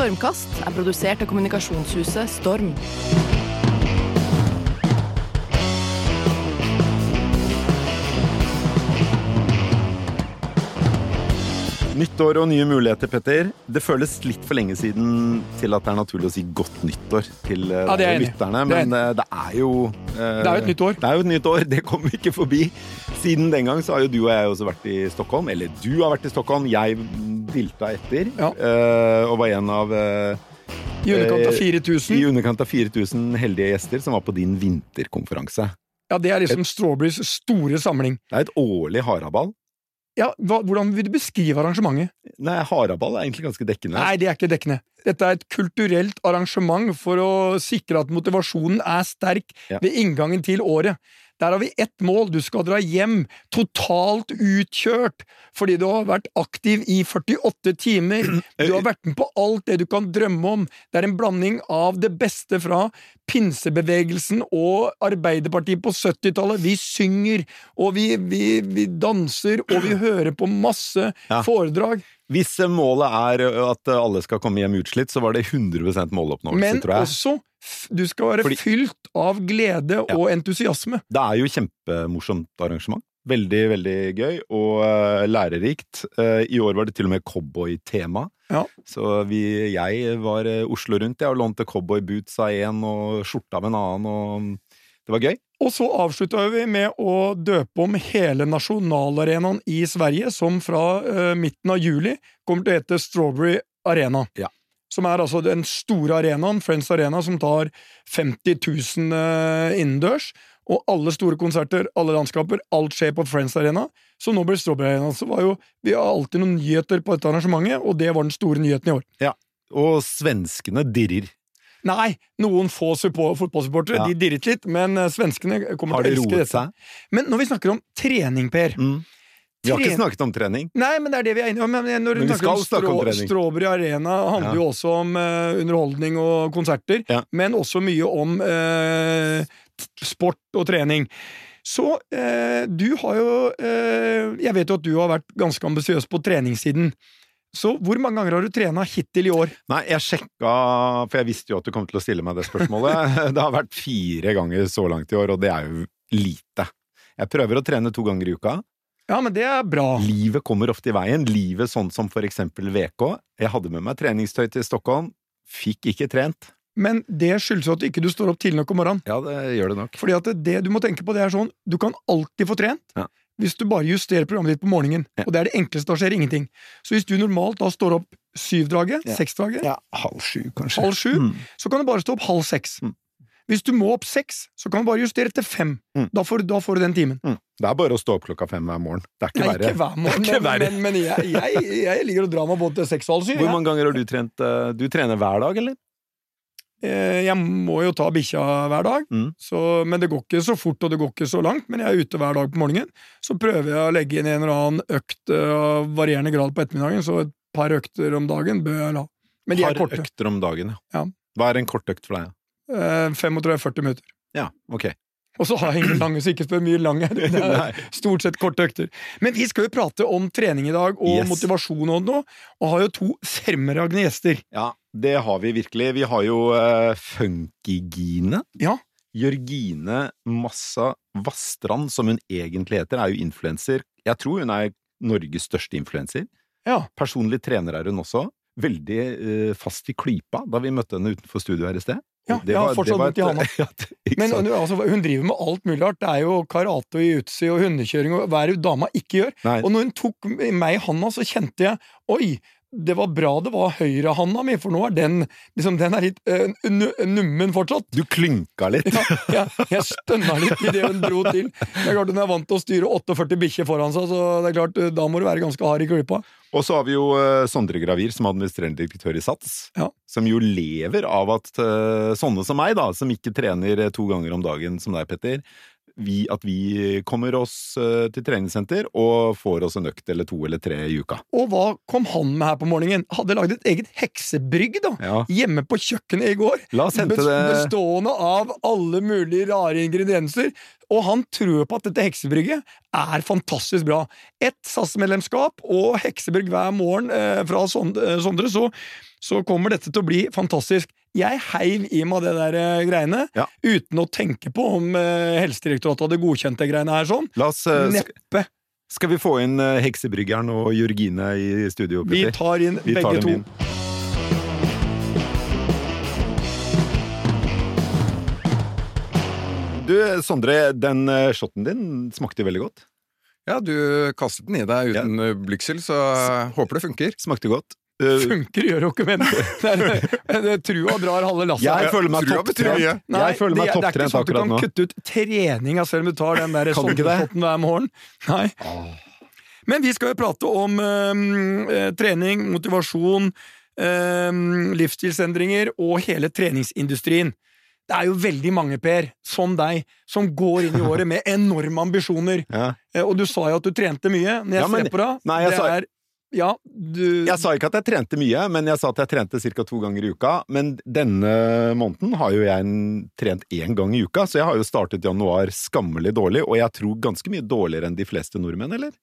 Stormkast er produsert av kommunikasjonshuset Storm. Nytt år og nye muligheter, Petter. Det føles litt for lenge siden til at det er naturlig å si godt nyttår til eh, Ja, er jeg enig Det er men eh, det er jo eh, Det er jo et nytt år. Det er jo et nytt år, det kommer vi ikke forbi. Siden den gang så har jo du og jeg også vært i Stockholm. Eller du har vært i Stockholm, jeg dilta etter. Ja. eh, og var en av eh, I underkant av Eh, 4000. i underkant av 4000 heldige gjester som var på din vinterkonferanse. Ja, det er liksom Strawberries store samling. Det er et årlig haraball. Ja, hva, Hvordan vil du beskrive arrangementet? Nei, haraball er egentlig ganske dekkende. Nei, det er ikke dekkende. Dette er et kulturelt arrangement for å sikre at motivasjonen er sterk Ja. ved inngangen til året. Der har vi ett mål. Du skal dra hjem totalt utkjørt fordi du har vært aktiv i 48 timer. Du har vært med på alt det du kan drømme om. Det er en blanding av det beste fra pinsebevegelsen og Arbeiderpartiet på 70-tallet. Vi synger, og vi, vi, vi danser, og vi hører på masse Ja. foredrag. Hvis målet er at alle skal komme hjem utslitt, så var det 100 måloppnåelse, Men tror jeg. Men også du skal være Fordi- fylt av glede og entusiasme. Det er jo kjempemorsomt arrangement. Veldig, veldig gøy og uh, lærerikt. Uh, I år var det til og med cowboytema. Ja. Så vi, jeg var uh, Oslo rundt jeg, og lånte cowboyboots av en og skjorta av en annen, og det var gøy. Og så avslutta vi med å døpe om hele nasjonalarenaen i Sverige, som fra uh, midten av juli kommer til å hete Strawberry Arena. Ja. Som er altså den store arenaen, Friends Arena, som tar 50 000 uh, innendørs. Og alle store konserter, alle landskaper, alt skjer på Friends Arena. Så nå blir det Strawberry Arena. Så var jo, vi har alltid noen nyheter på dette arrangementet, og det var den store nyheten i år. Ja, Og svenskene dirrer. Nei, noen få fotballsupportere Ja. de dirret litt, men eh, svenskene kommer Har til å elske dette. Men når vi snakker om trening, Per Mm. Vi har ikke snakket om trening. Nei, men det er det vi er enige om. Men når Men vi snakker om, skal snakke om trening. Strawberry Arena, handler Ja. jo også om uh, underholdning og konserter, Ja. men også mye om uh, sport og trening. Så uh, du har jo eh, Jeg vet jo at du har vært ganske ambisiøs på treningssiden. Så hvor mange ganger har du trena hittil i år? Nei, jeg sjekka, for jeg visste jo at du kom til å stille meg det spørsmålet. Det har vært fire ganger så langt i år, og det er jo lite. Jeg prøver å trene to ganger i uka. Ja, men det er bra. Livet kommer ofte i veien. Livet sånn som for eksempel VK. Jeg hadde med meg treningstøy til Stockholm. Fikk ikke trent. Men det skyldes jo at ikke du står opp tidlig nok om morgenen. Ja, det gjør det nok. Fordi at det du må tenke på, det er sånn Du kan alltid få trent Ja. Hvis du bare justerer programmet ditt på morgenen. Ja. Og det er det enkleste. Da skjer ingenting. Så hvis du normalt da står opp syvdraget, Ja. seksdraget, Ja, halv sju, kanskje. halv sju, Mm. så kan du bare stå opp halv seks. Mm. Hvis du må opp seks, så kan du bare justere til fem. Mm. Da, får, da får du den timen. Mm. Det er bare å stå opp klokka fem hver morgen. Det er ikke Nei, verre. ikke hver morgen, ikke men, verre. men, men jeg, jeg, jeg ligger og drar meg både til seks og halv syv. Hvor mange ganger har du trent? eh, Du trener hver dag, eller? Eh, Jeg må jo ta bikkja hver dag, Mm. så, men det går ikke så fort og det går ikke så langt. Men jeg er ute hver dag på morgenen. Så prøver jeg å legge inn en eller annen økt eh, av varierende grad på ettermiddagen, så et par økter om dagen bør jeg la. Men de er Par korte. økter om dagen, ja. Ja. Hva er en kort økt for deg? Eh, 35-40 minutter. Ja, ok. Og så har jeg ingen lange, så ikke spør mye lange. Det er stort sett korte økter. Men vi skal jo prate om trening i dag, og Yes. motivasjon og noe, og har jo to fremragende gjester. Ja, det har vi virkelig. Vi har jo uh, Funkygine. Ja. Jørgine Massa Vastrand, som hun egentlig heter, er jo influenser. Jeg tror hun er Norges største influenser. Ja. Personlig trener er hun også. Veldig uh, fast i klypa da vi møtte henne utenfor studio her i sted. Ja, Det jeg har fortsatt var vondt i handa. Men altså, hun driver med alt mulig rart. Det er jo karate og jiu-jitsu og hundekjøring og hva er det dama ikke gjør? Nei, Og når hun tok meg i handa, så kjente jeg Oi, det var bra det var høyrehanda mi, for nå er den liksom, den er litt uh, nummen fortsatt. du klynka litt. Ja, jeg stønna litt idet hun dro til. Det er klart Hun er vant til å styre 48 bikkjer foran seg, så det er klart, da må du være ganske hard i klypa. Og så har vi jo uh, Sondre Gravir, som er administrerende direktør i SATS. Ja. Som jo lever av at uh, sånne som meg, da, som ikke trener to ganger om dagen som deg, Petter, vi, at vi kommer oss eh, til treningssenter og får oss en økt eller to eller tre i uka. Og hva kom han med her på morgenen? Hadde lagd et eget heksebrygg, da! Ja. Hjemme på kjøkkenet i går. La oss hente det Bestående av alle mulige rare ingredienser. Og han tror på at dette heksebrygget er fantastisk bra. Ett SAS-medlemskap og heksebrygg hver morgen eh, fra eh, Sondre, så, så kommer dette til å bli fantastisk. Jeg heiv i meg det der eh, greiene, Ja. uten å tenke på om eh, Helsedirektoratet hadde godkjent det greiene her sånn. La oss eh, sk- Neppe. Skal vi få inn eh, heksebryggeren og Jørgine i studio, Vi Petter? tar inn Vi tar begge dem to. inn. Du, Sondre, den eh, shotten din smakte veldig godt. Ja, du kastet den i deg uten ja. blygsel, så håper det funker. Smakte godt. Eh, Funker gjør jo ikke, men det er- trua drar halve lasset. jeg føler meg tror jeg topptrent. Jeg føler meg det, det er ikke sånn at du kan nå. kutte ut treninga selv om du tar den der sommershotten hver morgen. Nei. Men vi skal jo prate om eh, trening, motivasjon, øh, livsstilsendringer og hele treningsindustrien. Det er jo veldig mange, Per, som deg, som går inn i året med enorme ambisjoner. Ja. Og du sa jo at du trente mye. Når jeg Ja, men- ser på deg, nei, jeg det sa- er Ja, du Jeg sa ikke at jeg trente mye, men jeg sa at jeg trente ca. to ganger i uka. Men denne måneden har jo jeg trent én gang i uka, så jeg har jo startet januar skammelig dårlig, og jeg tror ganske mye dårligere enn de fleste nordmenn, eller?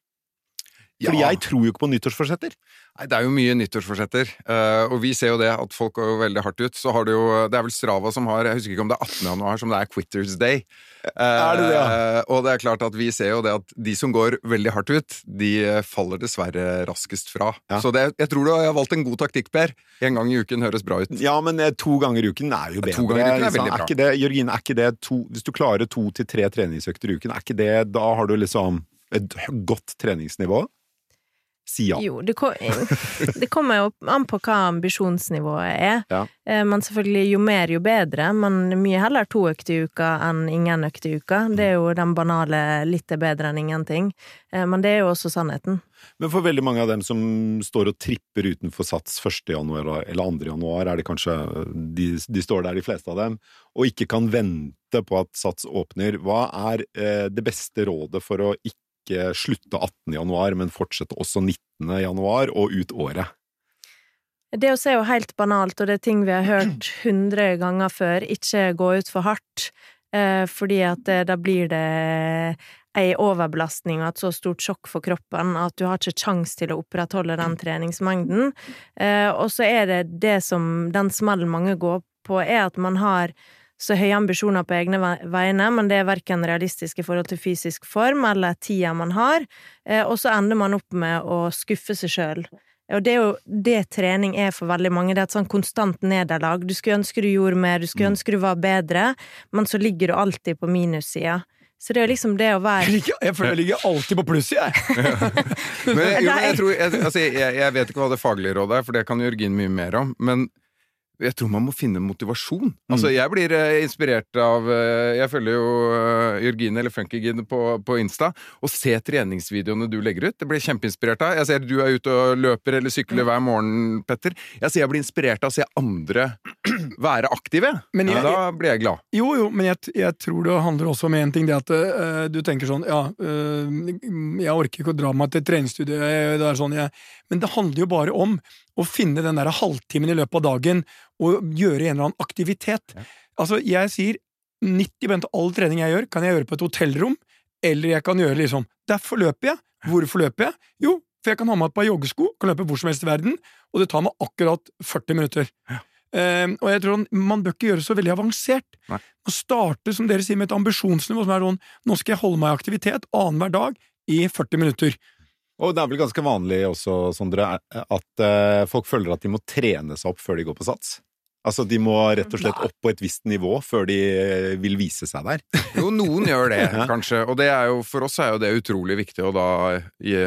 Fordi Ja. jeg tror jo ikke på nyttårsforsetter. Nei, det er jo mye nyttårsforsetter, uh, og vi ser jo det at folk går jo veldig hardt ut. Så har du jo Det er vel Strava som har Jeg husker ikke om det er 18. januar som det er Quitters Day. Uh, Er det det, ja? Og det er klart at vi ser jo det at de som går veldig hardt ut, de eh, faller dessverre raskest fra. Ja. Så det, jeg tror du har valgt en god taktikk, Per. En gang i uken høres bra ut. Ja, men eh, to ganger i uken er jo bedre. To ganger i uken er veldig bra. Er ikke det, Jørgine, er ikke det to Hvis du klarer to til tre treningsøkter i uken, er ikke det Da har du liksom et godt treningsnivå? Si ja. Jo, det, kom, det kommer jo an på hva ambisjonsnivået er. Ja. Eh, Men selvfølgelig, jo mer, jo bedre. Men mye heller to økter i uka enn ingen økter i uka. Det er jo den banale 'litt er bedre enn ingenting'. Eh, Men det er jo også sannheten. Men for veldig mange av dem som står og tripper utenfor Sats 1. januar eller 2. januar, er det kanskje de, de står der, de fleste av dem, og ikke kan vente på at Sats åpner. Hva er eh, det beste rådet for å ikke slutte 18. januar, men fortsette også 19. januar og ut året? Det å se er jo helt banalt, og det er ting vi har hørt hundre ganger før. Ikke gå ut for hardt, eh, fordi at da blir det ei overbelastning og et så stort sjokk for kroppen at du har ikke kjangs til å opprettholde den treningsmengden. Eh, og så er det det som den smellen mange går på, er at man har så høye ambisjoner på egne ve- vegne, men det er verken realistisk i forhold til fysisk form eller tida man har, eh, og så ender man opp med å skuffe seg sjøl. Og det er jo det trening er for veldig mange. Det er et sånn konstant nederlag. Du skulle ønske du gjorde mer, du skulle ønske du var bedre, men så ligger du alltid på minussida. Så det er liksom det å være jeg føler jeg ligger alltid på plussida, jeg. Men, jo, men jeg, tror, jeg, altså, jeg, jeg vet ikke hva det faglige rådet er, for det kan Jørgin mye mer om. Men jeg tror man må finne motivasjon. Altså, jeg blir eh, inspirert av eh, Jeg følger jo eh, Jørgine eller Funkygine på, på Insta, og ser treningsvideoene du legger ut. Det blir jeg kjempeinspirert av. Jeg ser du er ute og løper eller sykler hver morgen, Petter. Jeg ser jeg blir inspirert av å se andre være aktive. Men jeg- da blir jeg glad. Jo, jo, men jeg, jeg tror det handler også om én ting. Det at eh, du tenker sånn Ja, eh, jeg orker ikke å dra meg til treningsstudio. jeg- Det er sånn jeg, men det handler jo bare om å finne den der halvtimen i løpet av dagen og gjøre en eller annen aktivitet. Altså, jeg sier 90% av all trening jeg gjør, kan jeg gjøre på et hotellrom, eller jeg kan gjøre liksom Derfor løper jeg. Hvorfor løper jeg? Jo, for jeg kan ha med et par joggesko, kan løpe hvor som helst i verden, og det tar meg akkurat 40 minutter. Eh, og jeg tror Man bør ikke gjøre det så veldig avansert. Nei. Å starte som dere sier, med et ambisjonsnivå som er sånn Nå skal jeg holde meg i aktivitet annenhver dag i 40 minutter. Og det er vel ganske vanlig også, Sondre, at eh, folk føler at de må trene seg opp før de går på Sats. Altså, de må rett og slett opp på et visst nivå før de eh, vil vise seg der. Jo, noen gjør det, kanskje. Og det er jo, for oss er jo det utrolig viktig å da gi,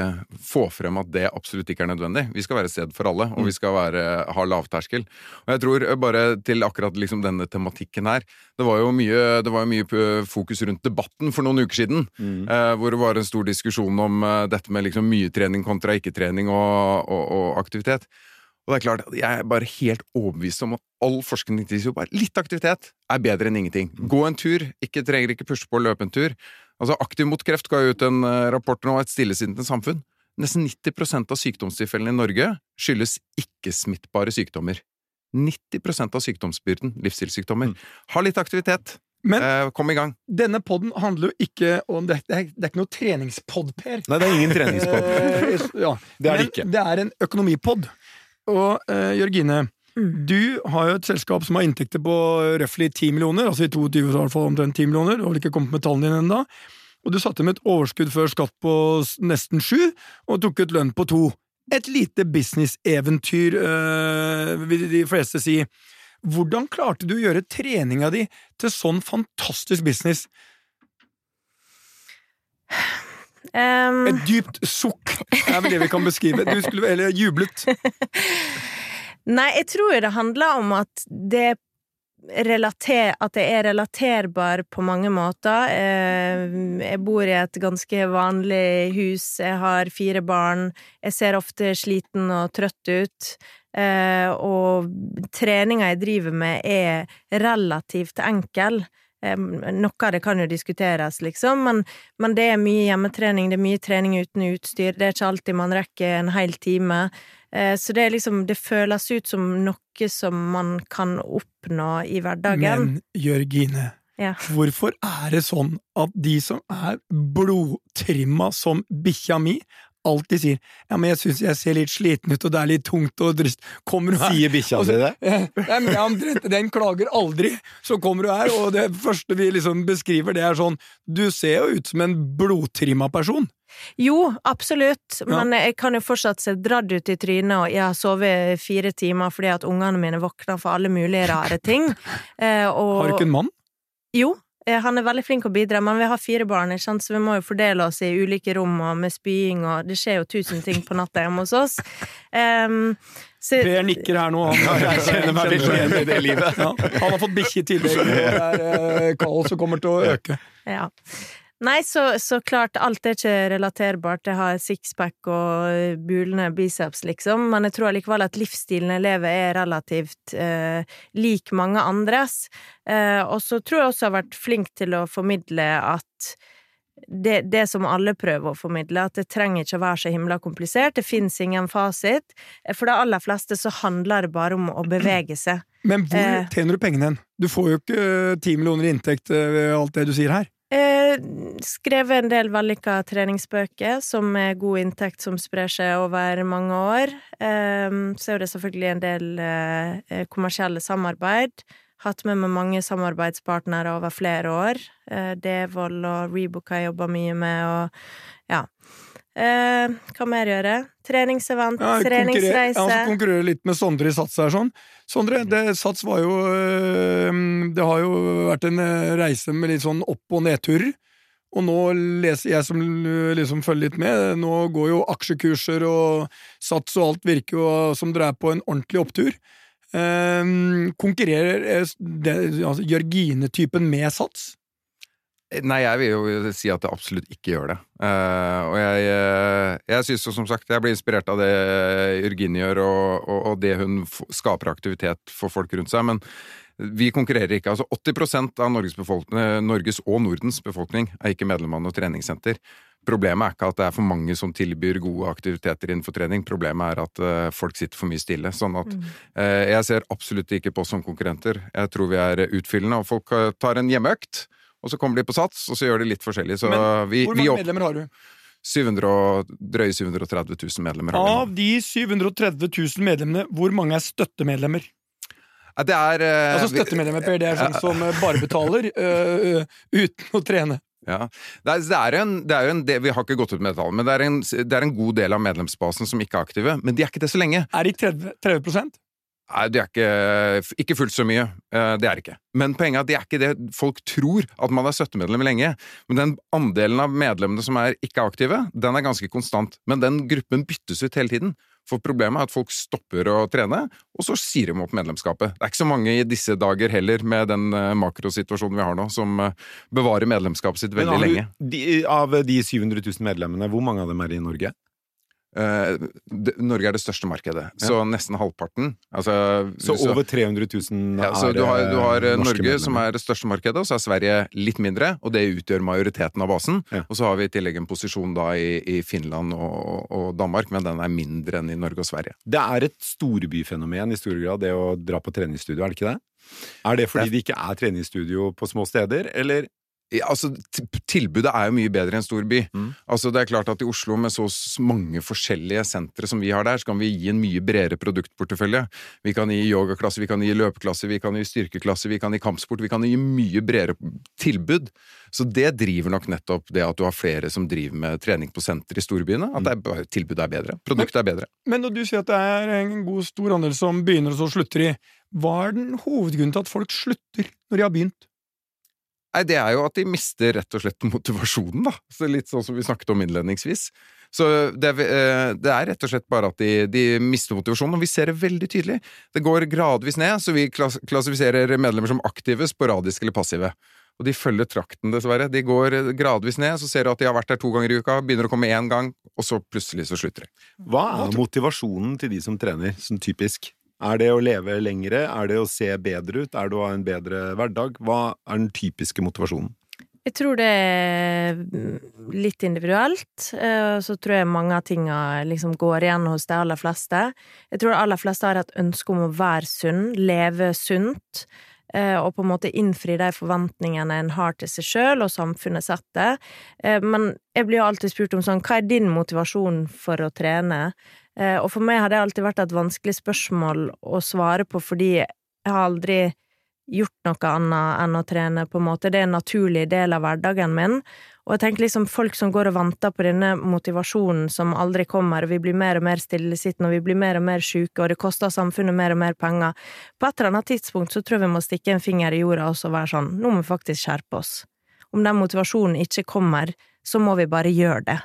få frem at det absolutt ikke er nødvendig. Vi skal være et sted for alle, og vi skal være, ha lavterskel. Og jeg tror eh, bare til akkurat liksom denne tematikken her Det var jo mye, det var jo mye fokus rundt debatten for noen uker siden, eh, hvor det var en stor diskusjon om eh, dette med liksom mye trening kontra ikke-trening og, og, og aktivitet. Og det er klart, jeg er bare helt overbevist om at all forskning tilsier jo bare litt aktivitet er bedre enn ingenting. Gå en tur, ikke trenger ikke pushe på å løpe en tur. Altså, Aktiv mot kreft ga ut en eh, rapport nå, Et stillesittende samfunn. Nesten 90% av sykdomstilfellene i Norge skyldes ikke-smittbare sykdommer. 90% av sykdomsbyrden, livsstilssykdommer. Ha litt aktivitet. Men Eh, kom i gang. denne podden handler jo ikke om Det, det, er, det er ikke noe treningspod, Per. Nei, det er ingen treningspod. Ja. Det er det ikke. det er en økonomipod. Og uh, Jørgine, Mm. du har jo et selskap som har inntekter på røftlig 10 millioner, altså i 22 så i hvert fall omtrent 10 millioner, du har vel ikke kommet med tallene dine ennå. Og du satte med et overskudd før skatt på nesten sju, og tok ut lønn på to. Et lite businesseventyr, øh, vil de fleste si. Hvordan klarte du å gjøre treninga di til sånn fantastisk business? Em, Et dypt sukk er vel det vi kan beskrive. Du skulle, eller jublet. Nei, jeg tror det handler om at det relater, at det er relaterbar på mange måter. Jeg bor i et ganske vanlig hus, jeg har fire barn, jeg ser ofte sliten og trøtt ut. Eh, Og treninga jeg driver med, er relativt enkel. Noe av det kan jo diskuteres, liksom, men, men det er mye hjemmetrening, det er mye trening uten utstyr, det er ikke alltid man rekker en hel time. Eh, Så det er liksom Det føles ut som noe som man kan oppnå i hverdagen. Men Jørgine, Ja. hvorfor er det sånn at de som er blodtrimma som bikkja mi, alltid sier ja, men jeg syns jeg ser litt sliten ut, og det er litt tungt og drist'. Kommer du her Sier bikkja Og di det? Nei, men omtrent, Den klager aldri. Så kommer du her, og det første vi liksom beskriver, det er sånn Du ser jo ut som en blodtrimma person. Jo, absolutt, Ja. men jeg kan jo fortsatt se dradd ut i trynet, og jeg har sovet fire timer fordi at ungene mine våkner for alle mulige rare ting. Eh, og Har du ikke en mann? Jo, han er veldig flink å bidra, men vi har fire barn, ikke sant? så vi må jo fordele oss i ulike rom og med spying, og det skjer jo tusen ting på natta hjemme hos oss. Um, så, Per nikker her nå. Han, jeg kjenner meg litt igjen i det livet. Ja, han har fått bikkje i tillegg, og det er eh, kaos som kommer til å øke. Ja. Nei, så, så klart, alt er ikke relaterbart. Jeg har sixpack og bulende biceps, liksom, men jeg tror allikevel at livsstilen jeg lever er relativt eh, lik mange andres. Eh, og så tror jeg også jeg har vært flink til å formidle at det, det som alle prøver å formidle, at det trenger ikke å være så himla komplisert, det fins ingen fasit. For de aller fleste så handler det bare om å bevege seg. Men hvor Eh. tjener du pengene hen? Du får jo ikke eh, ti millioner i inntekt eh, ved alt det du sier her. Eh, skrevet en del vellykka treningsbøker som er god inntekt som sprer seg over mange år. Eh, så er det selvfølgelig en del eh, kommersielle samarbeid. Hatt med meg mange samarbeidspartnere over flere år. Eh, Devold og Rebook har jobba mye med, og ja. Eh, hva mer gjøre? Treningsevent, Ja, jeg treningsreise. jeg altså konkurrerer litt med Sondre i Sats her, sånn. Sondre, det, Sats var jo øh, Det har jo vært en øh, reise med litt sånn opp- og nedturer. Og nå leser jeg som øh, liksom følger litt med, nå går jo aksjekurser og Sats og alt virker jo som dere er på en ordentlig opptur. Eh, konkurrerer eh, altså, Jørgine-typen med Sats? Nei, jeg vil jo si at det absolutt ikke gjør det. Uh, og jeg, uh, jeg syns som sagt jeg blir inspirert av det Jørgine gjør, og, og, og det hun skaper aktivitet for folk rundt seg. Men vi konkurrerer ikke. Altså 80% av Norges, Norges og Nordens befolkning er ikke medlem av noe treningssenter. Problemet er ikke at det er for mange som tilbyr gode aktiviteter innenfor trening. Problemet er at uh, folk sitter for mye stille. Sånn at uh, jeg ser absolutt ikke på oss som konkurrenter. Jeg tror vi er utfyllende, og folk eh, tar en hjemmeøkt. Og så kommer de på sats, og så gjør de litt forskjellig. Så Men vi, Hvor vi mange opp, medlemmer har du? 700 og, drøye 730 000 medlemmer. Av de 730 000 medlemmene, hvor mange er støttemedlemmer? Det er uh, Altså støttemedlemmer, Per, det er sånn som eh, bare betaler øh, uten å trene. Ja. Det er, det er en, det er en det, Vi har ikke gått ut med tallene, men det er, en, det er en god del av medlemsbasen som ikke er aktive. Men de er ikke det så lenge. Er de 30, 30 Nei, det er ikke, ikke fullt så mye. Eh, Det er det ikke. Men poenget er at det er ikke det folk tror, at man er støttemedlem lenge. Men den andelen av medlemmene som er ikke aktive, den er ganske konstant. Men den gruppen byttes ut hele tiden. For problemet er at folk stopper å trene, og så sier de opp medlemskapet. Det er ikke så mange i disse dager heller, med den eh, makrosituasjonen vi har nå, som eh, bevarer medlemskapet sitt veldig du- lenge. De, av de 700 000 medlemmene, hvor mange av dem er i Norge? Eh, Norge er det største markedet, så nesten halvparten altså, Så over 300 000 ja, så er du har, du har Norge, medlemmer. Norge, som er det største markedet, og så er Sverige litt mindre, og det utgjør majoriteten av basen. Ja. Og så har vi i tillegg en posisjon da i, i Finland og, og Danmark, men den er mindre enn i Norge og Sverige. Det er et storbyfenomen i stor grad, det å dra på treningsstudio, er det ikke det? Er det fordi det ikke er treningsstudio på små steder, eller Ja, altså, Tilbudet er jo mye bedre enn en stor by. Mm. Altså, det er klart at I Oslo, med så mange forskjellige sentre som vi har der, så kan vi gi en mye bredere produktportefølje. Vi kan gi yogaklasse, vi kan gi løpeklasse, vi kan gi styrkeklasse, vi kan gi kampsport. Vi kan gi mye bredere tilbud. Så det driver nok nettopp det at du har flere som driver med trening på senter i storbyene. At det er, tilbudet er bedre. Produktet er bedre. Men når du sier at det er en god stor andel som begynner og så slutter i, hva er den hovedgrunnen til at folk slutter når de har begynt? Nei, det er jo at de mister rett og slett motivasjonen, da. Så litt sånn som vi snakket om innledningsvis. Så det, er- eh, det er rett og slett bare at de, de mister motivasjonen, og vi ser det veldig tydelig. Det går gradvis ned, så vi klassifiserer medlemmer som aktive, sporadiske eller passive. Og de følger trakten, dessverre. De går gradvis ned, så ser du at de har vært der to ganger i uka, begynner å komme én gang, og så plutselig så slutter de. Hva er motivasjonen til de som trener, sånn typisk? Er det å leve lengre? Er det å se bedre ut? Er det å ha en bedre hverdag? Hva er den typiske motivasjonen? Jeg tror det er mm, litt individuelt, eh, så tror jeg mange av tinga liksom går igjen hos de aller fleste. Jeg tror de aller fleste har et ønske om å være sunn, leve sunt, eh, og på en måte innfri de forventningene en har til seg sjøl og samfunnet setter. Eh, Men jeg blir jo alltid spurt om sånn, hva er din motivasjon for å trene? Eh, Og for meg har det alltid vært et vanskelig spørsmål å svare på, fordi jeg har aldri gjort noe annet enn å trene, på en måte. Det er en naturlig del av hverdagen min. Og jeg tenker liksom folk som går og venter på denne motivasjonen som aldri kommer, og vi blir mer og mer stillesittende, og vi blir mer og mer syke, og det koster samfunnet mer og mer penger. På et eller annet tidspunkt så tror jeg vi må stikke en finger i jorda og være sånn, nå må vi faktisk skjerpe oss. Om den motivasjonen ikke kommer, så må vi bare gjøre det.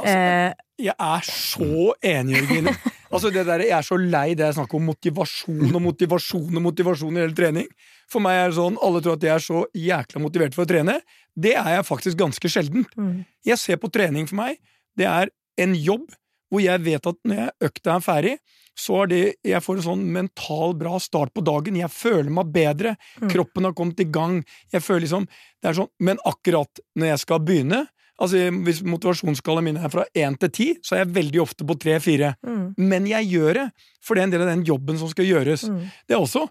Altså, Jeg er så enig, Jørgine. Altså det der, jeg er så lei det er snakk om motivasjon og motivasjon og motivasjon i hele trening. For meg er det sånn, Alle tror at jeg er så jækla motivert for å trene. Det er jeg faktisk ganske sjelden. mm. Jeg ser på trening for meg, det er en jobb hvor jeg vet at når jeg økta er ferdig, så er det Jeg får en sånn mental bra start på dagen. Jeg føler meg bedre. Mm. Kroppen har kommet i gang. Jeg føler liksom Det er sånn Men akkurat når jeg skal begynne Altså Hvis motivasjonsskalaen min er fra én til ti, så er jeg veldig ofte på tre-fire. Mm. Men jeg gjør det, for det er en del av den jobben som skal gjøres. Mm. Det er også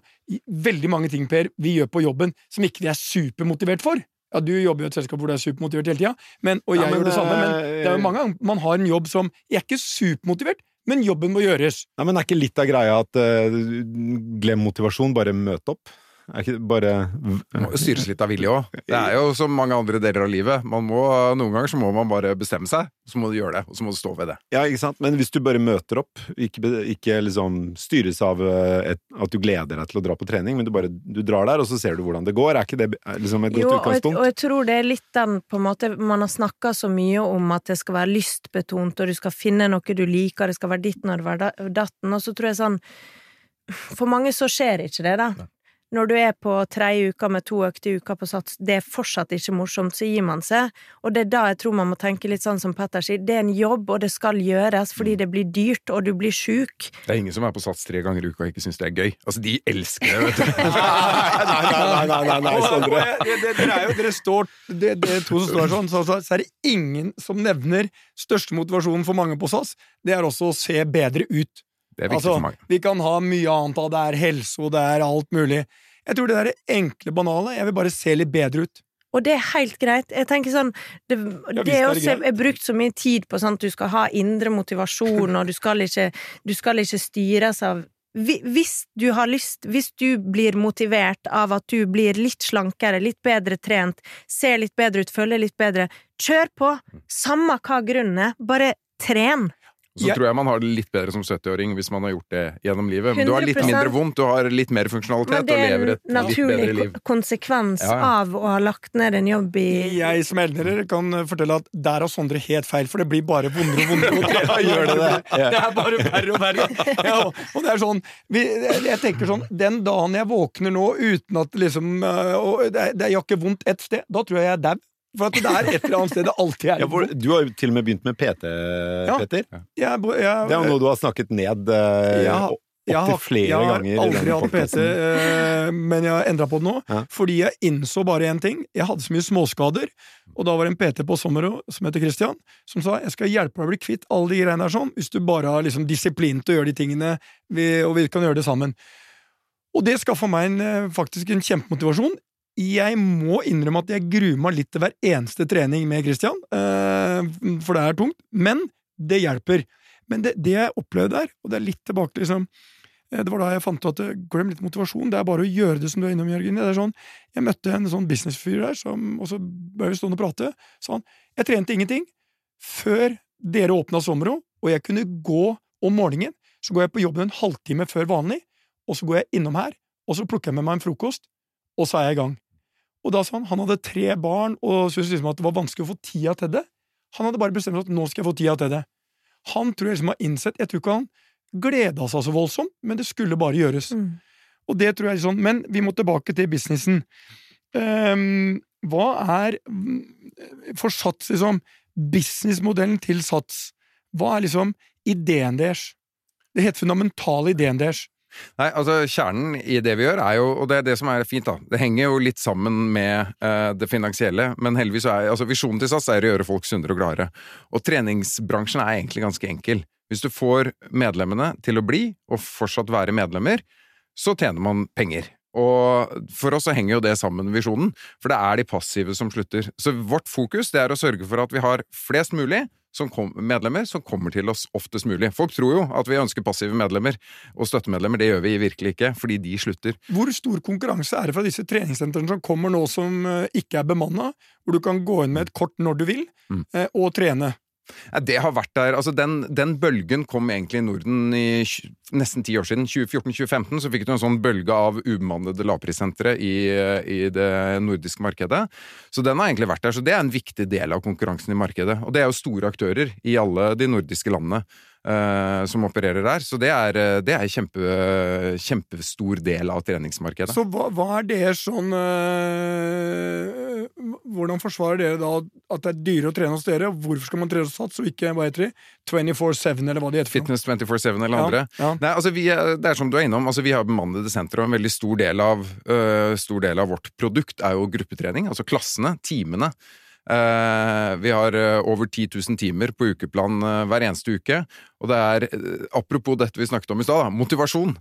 veldig mange ting, Per, vi gjør på jobben som ikke vi er supermotivert for. Ja, Du jobber i et selskap hvor du er supermotivert hele tida, og jeg Ja, men, gjør det samme. Men det er jo mange ganger man har en jobb som Jeg er ikke supermotivert, men jobben må gjøres. Nei, men er ikke litt av greia at uh, glem motivasjon, bare møte opp? Er ikke det bare Det må jo styres litt av vilje òg. Det er jo som mange andre deler av livet. Man må, noen ganger så må man bare bestemme seg, så må du gjøre det, og så må du stå ved det. Ja, ikke sant? Men hvis du bare møter opp, ikke, ikke liksom styres av eh, et, at du gleder deg til å dra på trening, men du bare du drar der, og så ser du hvordan det går, er ikke det liksom et godt Jo, utgangspunkt? og jeg tror det er litt den på en måte Man har snakka så mye om at det skal være lystbetont, og du skal finne noe du liker, det skal være ditt når det var datten, og så tror jeg sånn For mange så skjer ikke det, da. Når du er på tredje uka med to økte uker på sats, det er fortsatt ikke morsomt, så gir man seg. Og det er da jeg tror man må tenke litt sånn som Petter sier, det er en jobb, og det skal gjøres fordi det blir dyrt, og du blir sjuk. Det er ingen som er på sats tre ganger i uka og ikke syns det er gøy. Altså, de elsker det, vet du. nei, nei, nei, nei, nei, nei, Sondre. jeg- det- det- Dere er jo, dere står det, det er to som står sånn, så, så, så er det ingen som nevner største motivasjonen for mange på SAS. Det er også å se bedre ut. Det er viktig Altså, for mange. Vi kan ha mye annet av det er helse, og det er alt mulig. Jeg tror det der enkle, banale Jeg vil bare se litt bedre ut. Og det er helt greit. Jeg tenker sånn Det, Ja, det er er også brukt så mye tid på sånn at du skal ha indre motivasjon, og du skal ikke, du skal ikke styres av Hvis du har lyst, hvis du blir motivert av at du blir litt slankere, litt bedre trent, ser litt bedre ut, føler litt bedre, kjør på! Samme hva grunnen er, bare tren! Så Jeg- tror jeg man har det litt bedre som 70-åring hvis man har gjort det gjennom livet. Men du har litt mindre vondt, du har litt mer funksjonalitet Men det og er lever et litt bedre naturlig en naturlig konsekvens Ja, ja. av å ha lagt ned en jobb i Jeg som eldre kan fortelle at der har Sondre helt feil, for det blir bare vondere og vondere. det det? Det er bare verre og verre. Ja, og det er sånn vi, Jeg tenker sånn Den dagen jeg våkner nå uten at liksom øh, og det, er- det, gjør ikke vondt ett sted, da tror jeg jeg er dau. For at det er et eller annet sted det alltid er Ja, du har jo til og med begynt med PT, Petter. jeg, jeg, Det er jo noe du har snakket ned eh, ja, opp jeg har, flere jeg har aldri hatt PT, eh, men jeg har endra på det nå. Ja. Fordi jeg innså bare én ting. Jeg hadde så mye småskader, og da var det en PT på Sommero som heter Christian, som sa jeg skal hjelpe deg å bli kvitt alle de greiene der sånn, hvis du bare har liksom disiplin til å gjøre de tingene, vi, og vi kan gjøre det sammen. Og det skaffa meg en, eh, faktisk en kjempemotivasjon. Jeg må innrømme at jeg gruer meg litt til hver eneste trening med Christian, eh, for det er tungt, men det hjelper. Men det, det jeg opplevde der, og det er litt tilbake til liksom eh, det var da jeg fant ut at eh, glem litt motivasjon, det er bare å gjøre det som du er innom, Jørgen. Det er sånn, jeg møtte en sånn businessfyr der, som, og så ble vi stående og prate. Sa han jeg trente ingenting før dere åpna Sommero, og jeg kunne gå om morgenen. Så går jeg på jobben en halvtime før vanlig, og så går jeg innom her, og så plukker jeg med meg en frokost, og så er jeg i gang. Og da sa han han hadde tre barn og syntes liksom at det var vanskelig å få tida til det. Han hadde bare bestemt seg at nå skal jeg få tida til det. Han tror jeg liksom har innsett Jeg tror ikke han gleda seg så voldsomt, men det skulle bare gjøres. Mm. Og det tror jeg sånn, Men vi må tilbake til businessen. Um, hva er mm, for Sats, liksom, businessmodellen til Sats? Hva er liksom ideen deres? Det helt fundamentale ideen deres. Nei, altså Kjernen i det vi gjør, er jo, og det er det som er fint, da Det henger jo litt sammen med uh, det finansielle, men heldigvis er altså visjonen til SAS er å gjøre folk sunnere og gladere. Og treningsbransjen er egentlig ganske enkel. Hvis du får medlemmene til å bli, og fortsatt være medlemmer, så tjener man penger. Og for oss så henger jo det sammen med visjonen, for det er de passive som slutter. Så vårt fokus det er å sørge for at vi har flest mulig som kom, medlemmer som kommer til oss oftest mulig. Folk tror jo at vi ønsker passive medlemmer og støttemedlemmer. Det gjør vi virkelig ikke, fordi de slutter. Hvor stor konkurranse er det fra disse treningssentrene som kommer nå som eh, ikke er bemanna, hvor du kan gå inn med et kort når du vil, Mm. eh, og trene? Det har vært der, altså den, den bølgen kom egentlig i Norden i nesten ti år siden. 2014-2015 så fikk du en sånn bølge av ubemannede lavprissentre i, i det nordiske markedet. Så den har egentlig vært der, så det er en viktig del av konkurransen i markedet. Og det er jo store aktører i alle de nordiske landene eh, som opererer der, så det er, eh, det er en kjempe, kjempestor del av treningsmarkedet. Så hva, hva er det sånn øh, Hvordan forsvarer dere da at det er dyrere å trene hos dere? Hvorfor skal man trene hos Sats og ikke hva heter de, 24-7, eller hva de heter? Fitness 24-7 eller Ja, andre. ja. Nei, altså vi, er- det er som du er innom, altså vi har bemannede sentre, og en veldig stor del, av, øh, stor del av vårt produkt er jo gruppetrening, altså klassene, timene. Eh, vi har øh, over 10 000 timer på ukeplan øh, hver eneste uke, og det er, apropos dette vi snakket om i stad, motivasjon.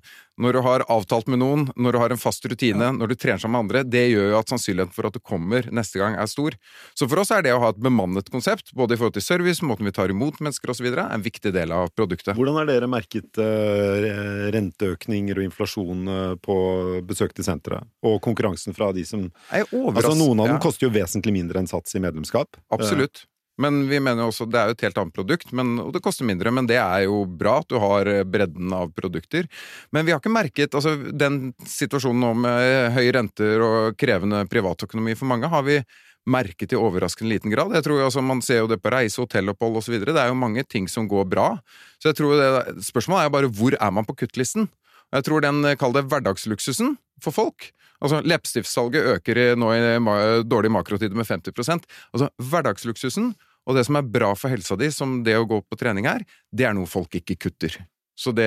Når du har avtalt med noen, når du har en fast rutine, når du trener sammen med andre, det gjør jo at sannsynligheten for at du kommer neste gang er stor. Så for oss er det å ha et bemannet konsept, både i forhold til service, måten vi tar imot mennesker osv., en viktig del av produktet. Hvordan har dere merket eh, renteøkninger og inflasjon eh, på besøk til senteret? Og konkurransen fra de som er Altså, noen av dem ja. koster jo vesentlig mindre enn Sats i medlemskap. Absolutt. Men vi mener jo også det er jo et helt annet produkt, men, og det koster mindre. Men det er jo bra at du har eh, bredden av produkter. Men vi har ikke merket altså Den situasjonen nå med høye renter og krevende privatøkonomi for mange, har vi merket i overraskende liten grad. Jeg tror jo, altså, Man ser jo det på reise, hotellopphold osv. Det er jo mange ting som går bra. Så jeg tror det, Spørsmålet er jo bare hvor er man på kuttlisten? Jeg tror den, eh, kall det hverdagsluksusen for folk. Altså, Leppestiftsalget øker i, nå i ma dårlig makrotid med 50% Altså, hverdagsluksusen og det som er bra for helsa di, som det å gå på trening er, det er noe folk ikke kutter. Så det,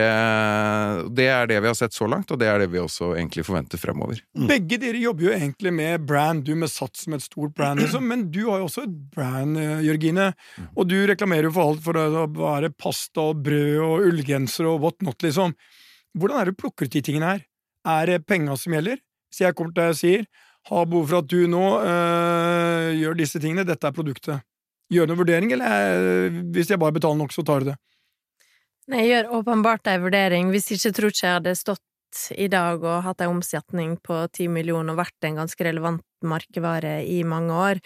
det er det vi har sett så langt, og det er det vi også egentlig forventer fremover. Begge dere jobber jo egentlig med brand, du med Sats som et stort brand, liksom, men du har jo også et brand, eh, Jørgine. Og du reklamerer jo for alt for å være pasta og brød og ullgensere og what not, liksom. Hvordan er det du plukker ut de tingene her? Er det penga som gjelder? Så jeg kommer til deg og sier har behov for at du nå øh, gjør disse tingene, dette er produktet. Gjør du en vurdering, eller øh, hvis jeg bare betaler nok, så tar du det? Nei, Jeg gjør åpenbart ei vurdering. Hvis ikke tror ikke jeg hadde stått i dag og hatt ei omsetning på ti millioner og vært en ganske relevant merkevare i mange år.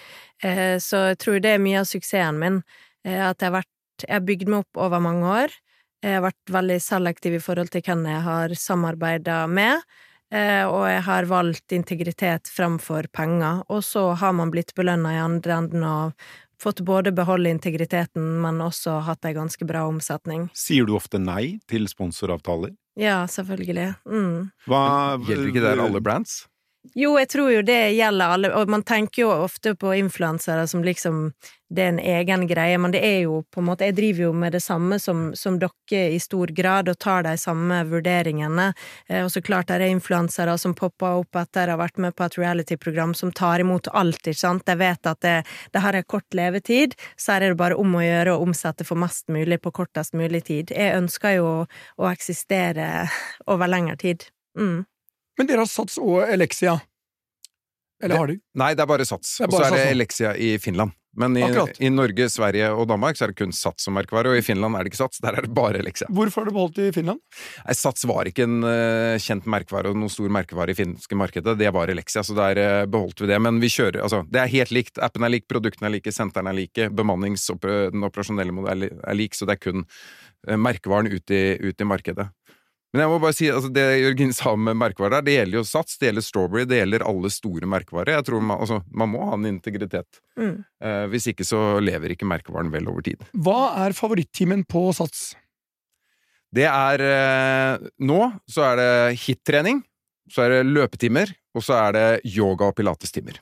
Eh, Så jeg tror det er mye av suksessen min. eh, At jeg har vært Jeg har bygd meg opp over mange år. Jeg har vært veldig selektiv i forhold til hvem jeg har samarbeida med. Eh, Og jeg har valgt integritet framfor penger. Og så har man blitt belønna i andre enden og fått både beholde integriteten, men også hatt ei ganske bra omsetning. Sier du ofte nei til sponsoravtaler? Ja, selvfølgelig. Mm. Hva Gjelder ikke det alle brands? Jo, jeg tror jo det gjelder alle, og man tenker jo ofte på influensere som liksom det er en egen greie, men det er jo på en måte Jeg driver jo med det samme som, som dere i stor grad, og tar de samme vurderingene. Eh, og så klart er det er influensere som popper opp etter å ha vært med på et reality-program som tar imot alt, ikke sant. De vet at det, det har en kort levetid, så her er det bare om å gjøre å omsette for mest mulig på kortest mulig tid. Jeg ønsker jo å eksistere over lengre tid. Mm. Men dere har Sats og Elexia. Eller har de? Nei, det er bare Sats. Og så er det. Elexia i Finland. Men i, i Norge, Sverige og Danmark så er det kun Sats som merkevare, og i Finland er det ikke Sats, der er det bare Elexia. Hvorfor har du beholdt det i Finland? Nei, Sats var ikke en uh, kjent merkevare og noen stor merkevare i finske markedet, det var Elexia, så der uh, beholdt vi det. Men vi kjører, altså, det er helt likt. Appen er lik, produktene er like, sentrene er like, bemannings- og den operasjonelle modellen er lik, så det er kun uh, merkevaren ut i, ut i markedet. Men jeg må bare si, altså det Jørgen sa med merkevarer der, det gjelder jo Sats, det gjelder Strawberry, det gjelder alle store merkevarer. Jeg tror man, altså, man må ha en integritet. Mm. Eh, hvis ikke så lever ikke merkevaren vel over tid. Hva er favorittimen på Sats? Det er eh, Nå så er det hit-trening, så er det løpetimer, og så er det yoga- og pilatestimer.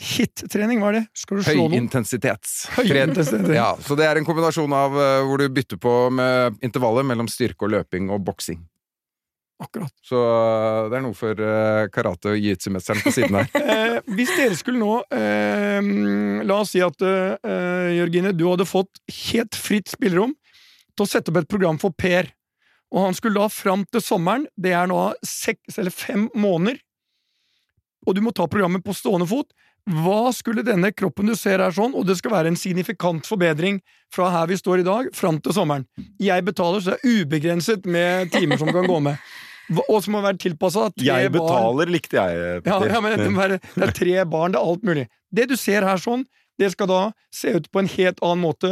Hit-trening, hva er det? Skal du slå noen? Høyintensitets. Høyintensitets. Ja, så det er en kombinasjon av uh, hvor du bytter på med intervallet mellom styrke og løping og boksing. Akkurat. Så eh, det er noe for eh, karate- og jiu-jitsu-mesteren på siden her. Eh, hvis dere skulle nå eh, La oss si at eh, Jørgine, du hadde fått helt fritt spillerom til å sette opp et program for Per. Og han skulle da fram til sommeren, det er nå seks eller fem måneder, og du må ta programmet på stående fot. Hva skulle denne kroppen du ser her sånn, og det skal være en signifikant forbedring fra her vi står i dag, fram til sommeren. Jeg betaler, så det er ubegrenset med timer som kan gå med. Og som må være tilpassa tre Jeg barn. betaler, likte jeg. Ja, ja, men det, være, det er tre barn, det er alt mulig. Det du ser her sånn, det skal da se ut på en helt annen måte,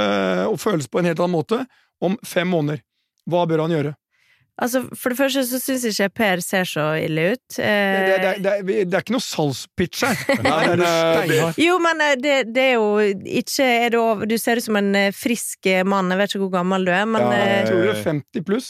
og føles på en helt annen måte, om fem måneder. Hva bør han gjøre? Altså, for det første så syns ikke Per ser så ille ut. Det, Eh, det, det, det, det er ikke noe salgspitch her. Er steinhard. Jo, men eh, det, det er jo ikke er det over, Du ser ut som en eh, frisk eh, mann, jeg vet ikke hvor gammel du er, men Ja, eh, Jeg tror du er 50 pluss.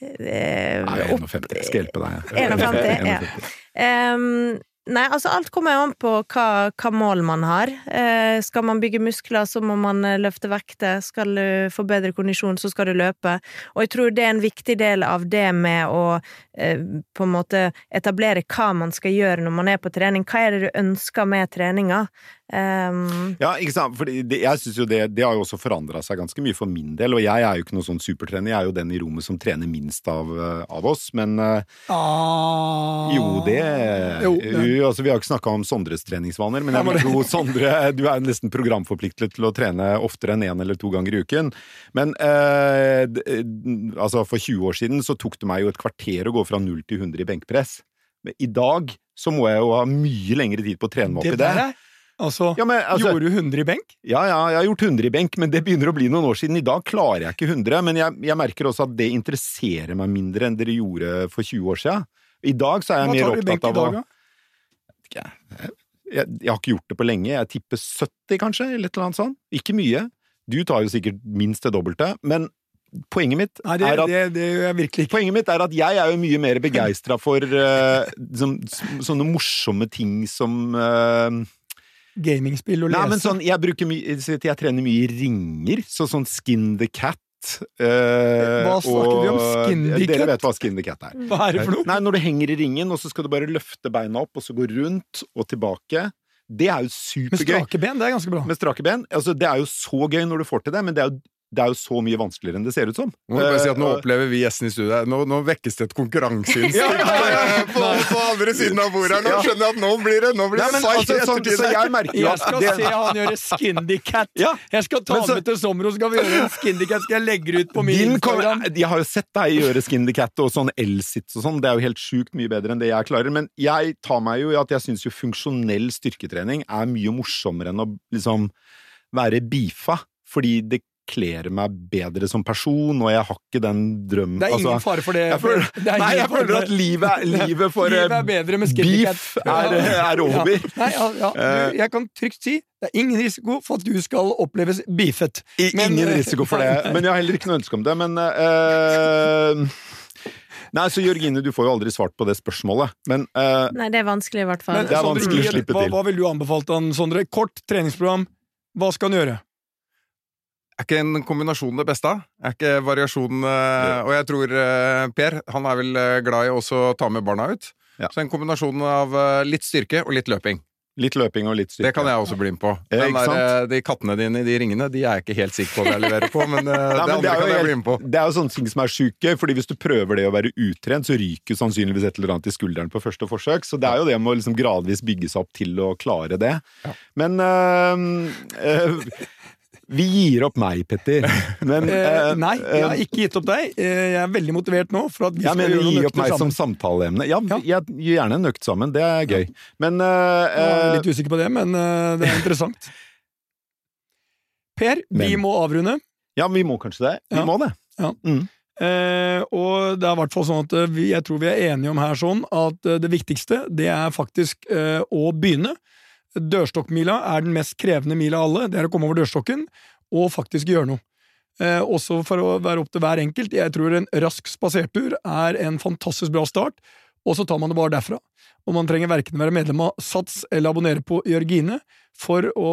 eh, Nei, jeg er 51. Jeg skal hjelpe deg. jeg. 51, ja. 51. Ehm, nei, altså alt kommer jo an på hva, hva mål man har. Eh, skal man bygge muskler, så må man eh, løfte vekter. Skal du få bedre kondisjon, så skal du løpe. Og jeg tror det er en viktig del av det med å på en måte etablere hva man skal gjøre når man er på trening. Hva er det du ønsker med treninga? Um... Ja, ikke sant? For jeg synes jo det, det har jo også forandra seg ganske mye for min del. Og jeg er jo ikke noen sånn supertrener, jeg er jo den i rommet som trener minst av, eh, av oss. Men eh, Ah. jo, det Jo, ja. altså, Vi har jo ikke snakka om Sondres treningsvaner, men jeg vil tro Sondre Du er nesten programforpliktet til å trene oftere enn én en eller to ganger i uken. Men eh, eh, altså for 20 år siden så tok det meg jo et kvarter å gå fra 0 til 100 i benkpress. Men i dag så må jeg jo ha mye lengre tid på å trene meg opp Det i det. der Altså, Ja, men, altså, gjorde du 100 i benk? ja, ja, jeg har gjort 100 i benk, men det begynner å bli noen år siden. I dag klarer jeg ikke 100, men jeg, jeg merker også at det interesserer meg mindre enn dere gjorde for 20 år siden. I dag så er jeg mer opptatt av å da? jeg, jeg har ikke gjort det på lenge. Jeg tipper 70, kanskje, eller et eller annet sånt. Ikke mye. Du tar jo sikkert minst det dobbelte, men poenget mitt Nei, det, er at det, det er. Poenget mitt er at jeg er jo mye mer begeistra for eh, sånn, sånne morsomme ting som uh, Gamingspill og Nei, lese. men sånn, jeg mye Jeg trener mye i ringer, så sånn Skin the Cat. Uh, Hva snakker vi om? og- Skin the Dere vet hva Skin the Cat er. Hva er det for noe? Nei, når du henger i ringen, og så skal du bare løfte beina opp, og så gå rundt og tilbake. Det er jo supergøy. Med strake ben, det er ganske bra. Med strake ben. Altså, det er jo så gøy når du får til det, men det er jo, det er jo så mye vanskeligere enn det ser ut som. Nå, må jeg bare si at nå Eh, opplever vi gjestene i studio her. Nå, nå vekkes det et konkurranseinstinkt Ja, ja, ja, ja. på, på andre siden av bordet her. Nå skjønner jeg at nå blir det Nå blir Nei, det men altså, sånn, så jeg merker jo Jeg skal det, se han gjøre Skindy Cat! Ja, Jeg skal ta så- med til sommer, og så skal vi gjøre en Skindy Cat. Skal jeg legge det ut på min Din Instagram? jeg har jo sett deg gjøre Skin Cat og sånn L-sits og sånn. Det er jo helt sjukt mye bedre enn det jeg klarer. Men jeg tar meg jo i at jeg syns jo funksjonell styrketrening er mye morsommere enn å liksom være beefa. Fordi det kler meg bedre som person, og jeg har ikke den drømmen Det er ingen altså, fare for det. jeg føler, Det nei, jeg føler at livet, er- livet for Livet eh, er bedre med Skinny beef er, er over. Ja. Nei, ja, ja. Eh. Du, jeg kan trygt si det er ingen risiko for at du skal oppleves beefet. Men- ingen risiko for det. Men jeg har heller ikke noe ønske om det. Men uh, Nei, så Jørgine, du får jo aldri svart på det spørsmålet, men uh, Nei, det er vanskelig, i hvert fall. Men Det er Sondre, å slippe hva, til. hva vil du anbefalt han, Sondre? Kort treningsprogram. Hva skal han gjøre? Er ikke en kombinasjon det beste? Er ikke variasjon eh, Og jeg tror eh, Per han er vel eh, glad i også å ta med barna ut. Ja. Så en kombinasjon av eh, litt styrke og litt løping. litt løping og litt styrke. Det kan jeg også bli med på. Ja, ikke der, eh, de kattene dine i de ringene De er jeg ikke helt sikker på hva jeg leverer på, men, eh, Nei, det men andre er helt- bli med på. Det er jo sånne ting som er sjuke, fordi hvis du prøver det å være utrent, så ryker sannsynligvis et eller annet i skulderen på første forsøk. Så det er jo det med å liksom gradvis bygge seg opp til å klare det. Men øh, øh, Vi gir opp meg, Petter. Men Eh, øh, nei, jeg har ikke gitt opp deg. Eh, jeg er veldig motivert nå for at vi ja, skal mener gjøre gi opp meg sammen. som samtaleemne. Ja, Ja. jeg gir gjerne en økt sammen. Det er gøy. Men eh, Jeg er litt usikker på det, men eh, det er interessant. Per, vi Men- må avrunde. Ja, vi må kanskje det. Vi Ja. må det. Eh, og det er i hvert fall sånn at eh, vi, jeg tror vi er enige om her sånn at eh, det viktigste, det er faktisk eh, å begynne. Dørstokkmila er den mest krevende mila av alle. Det er å komme over dørstokken og faktisk gjøre noe. Eh, også for å være opp til hver enkelt. Jeg tror en rask spasertur er en fantastisk bra start, og så tar man det bare derfra. Og man trenger verken være medlem av Sats eller abonnere på Jørgine for å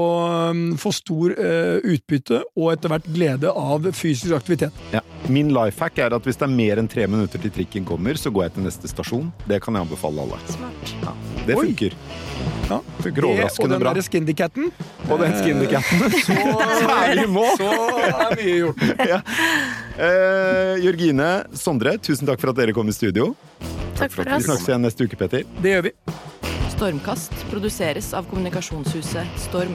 um, få stor uh, utbytte og etter hvert glede av fysisk aktivitet. Ja. Min life hack er at hvis det er mer enn tre minutter til trikken kommer, så går jeg til neste stasjon. Det kan jeg anbefale alle. Smart. Det Oi. funker. Ja. Funker Det overraskende den Og den skindycaten. Og den. Så er vi i mål! Så er mye gjort. ja. eh, Jørgine, Sondre, tusen takk for at dere kom i studio. Takk for Vi snakkes igjen neste uke, Petter. Det gjør vi. Stormkast produseres av kommunikasjonshuset Storm.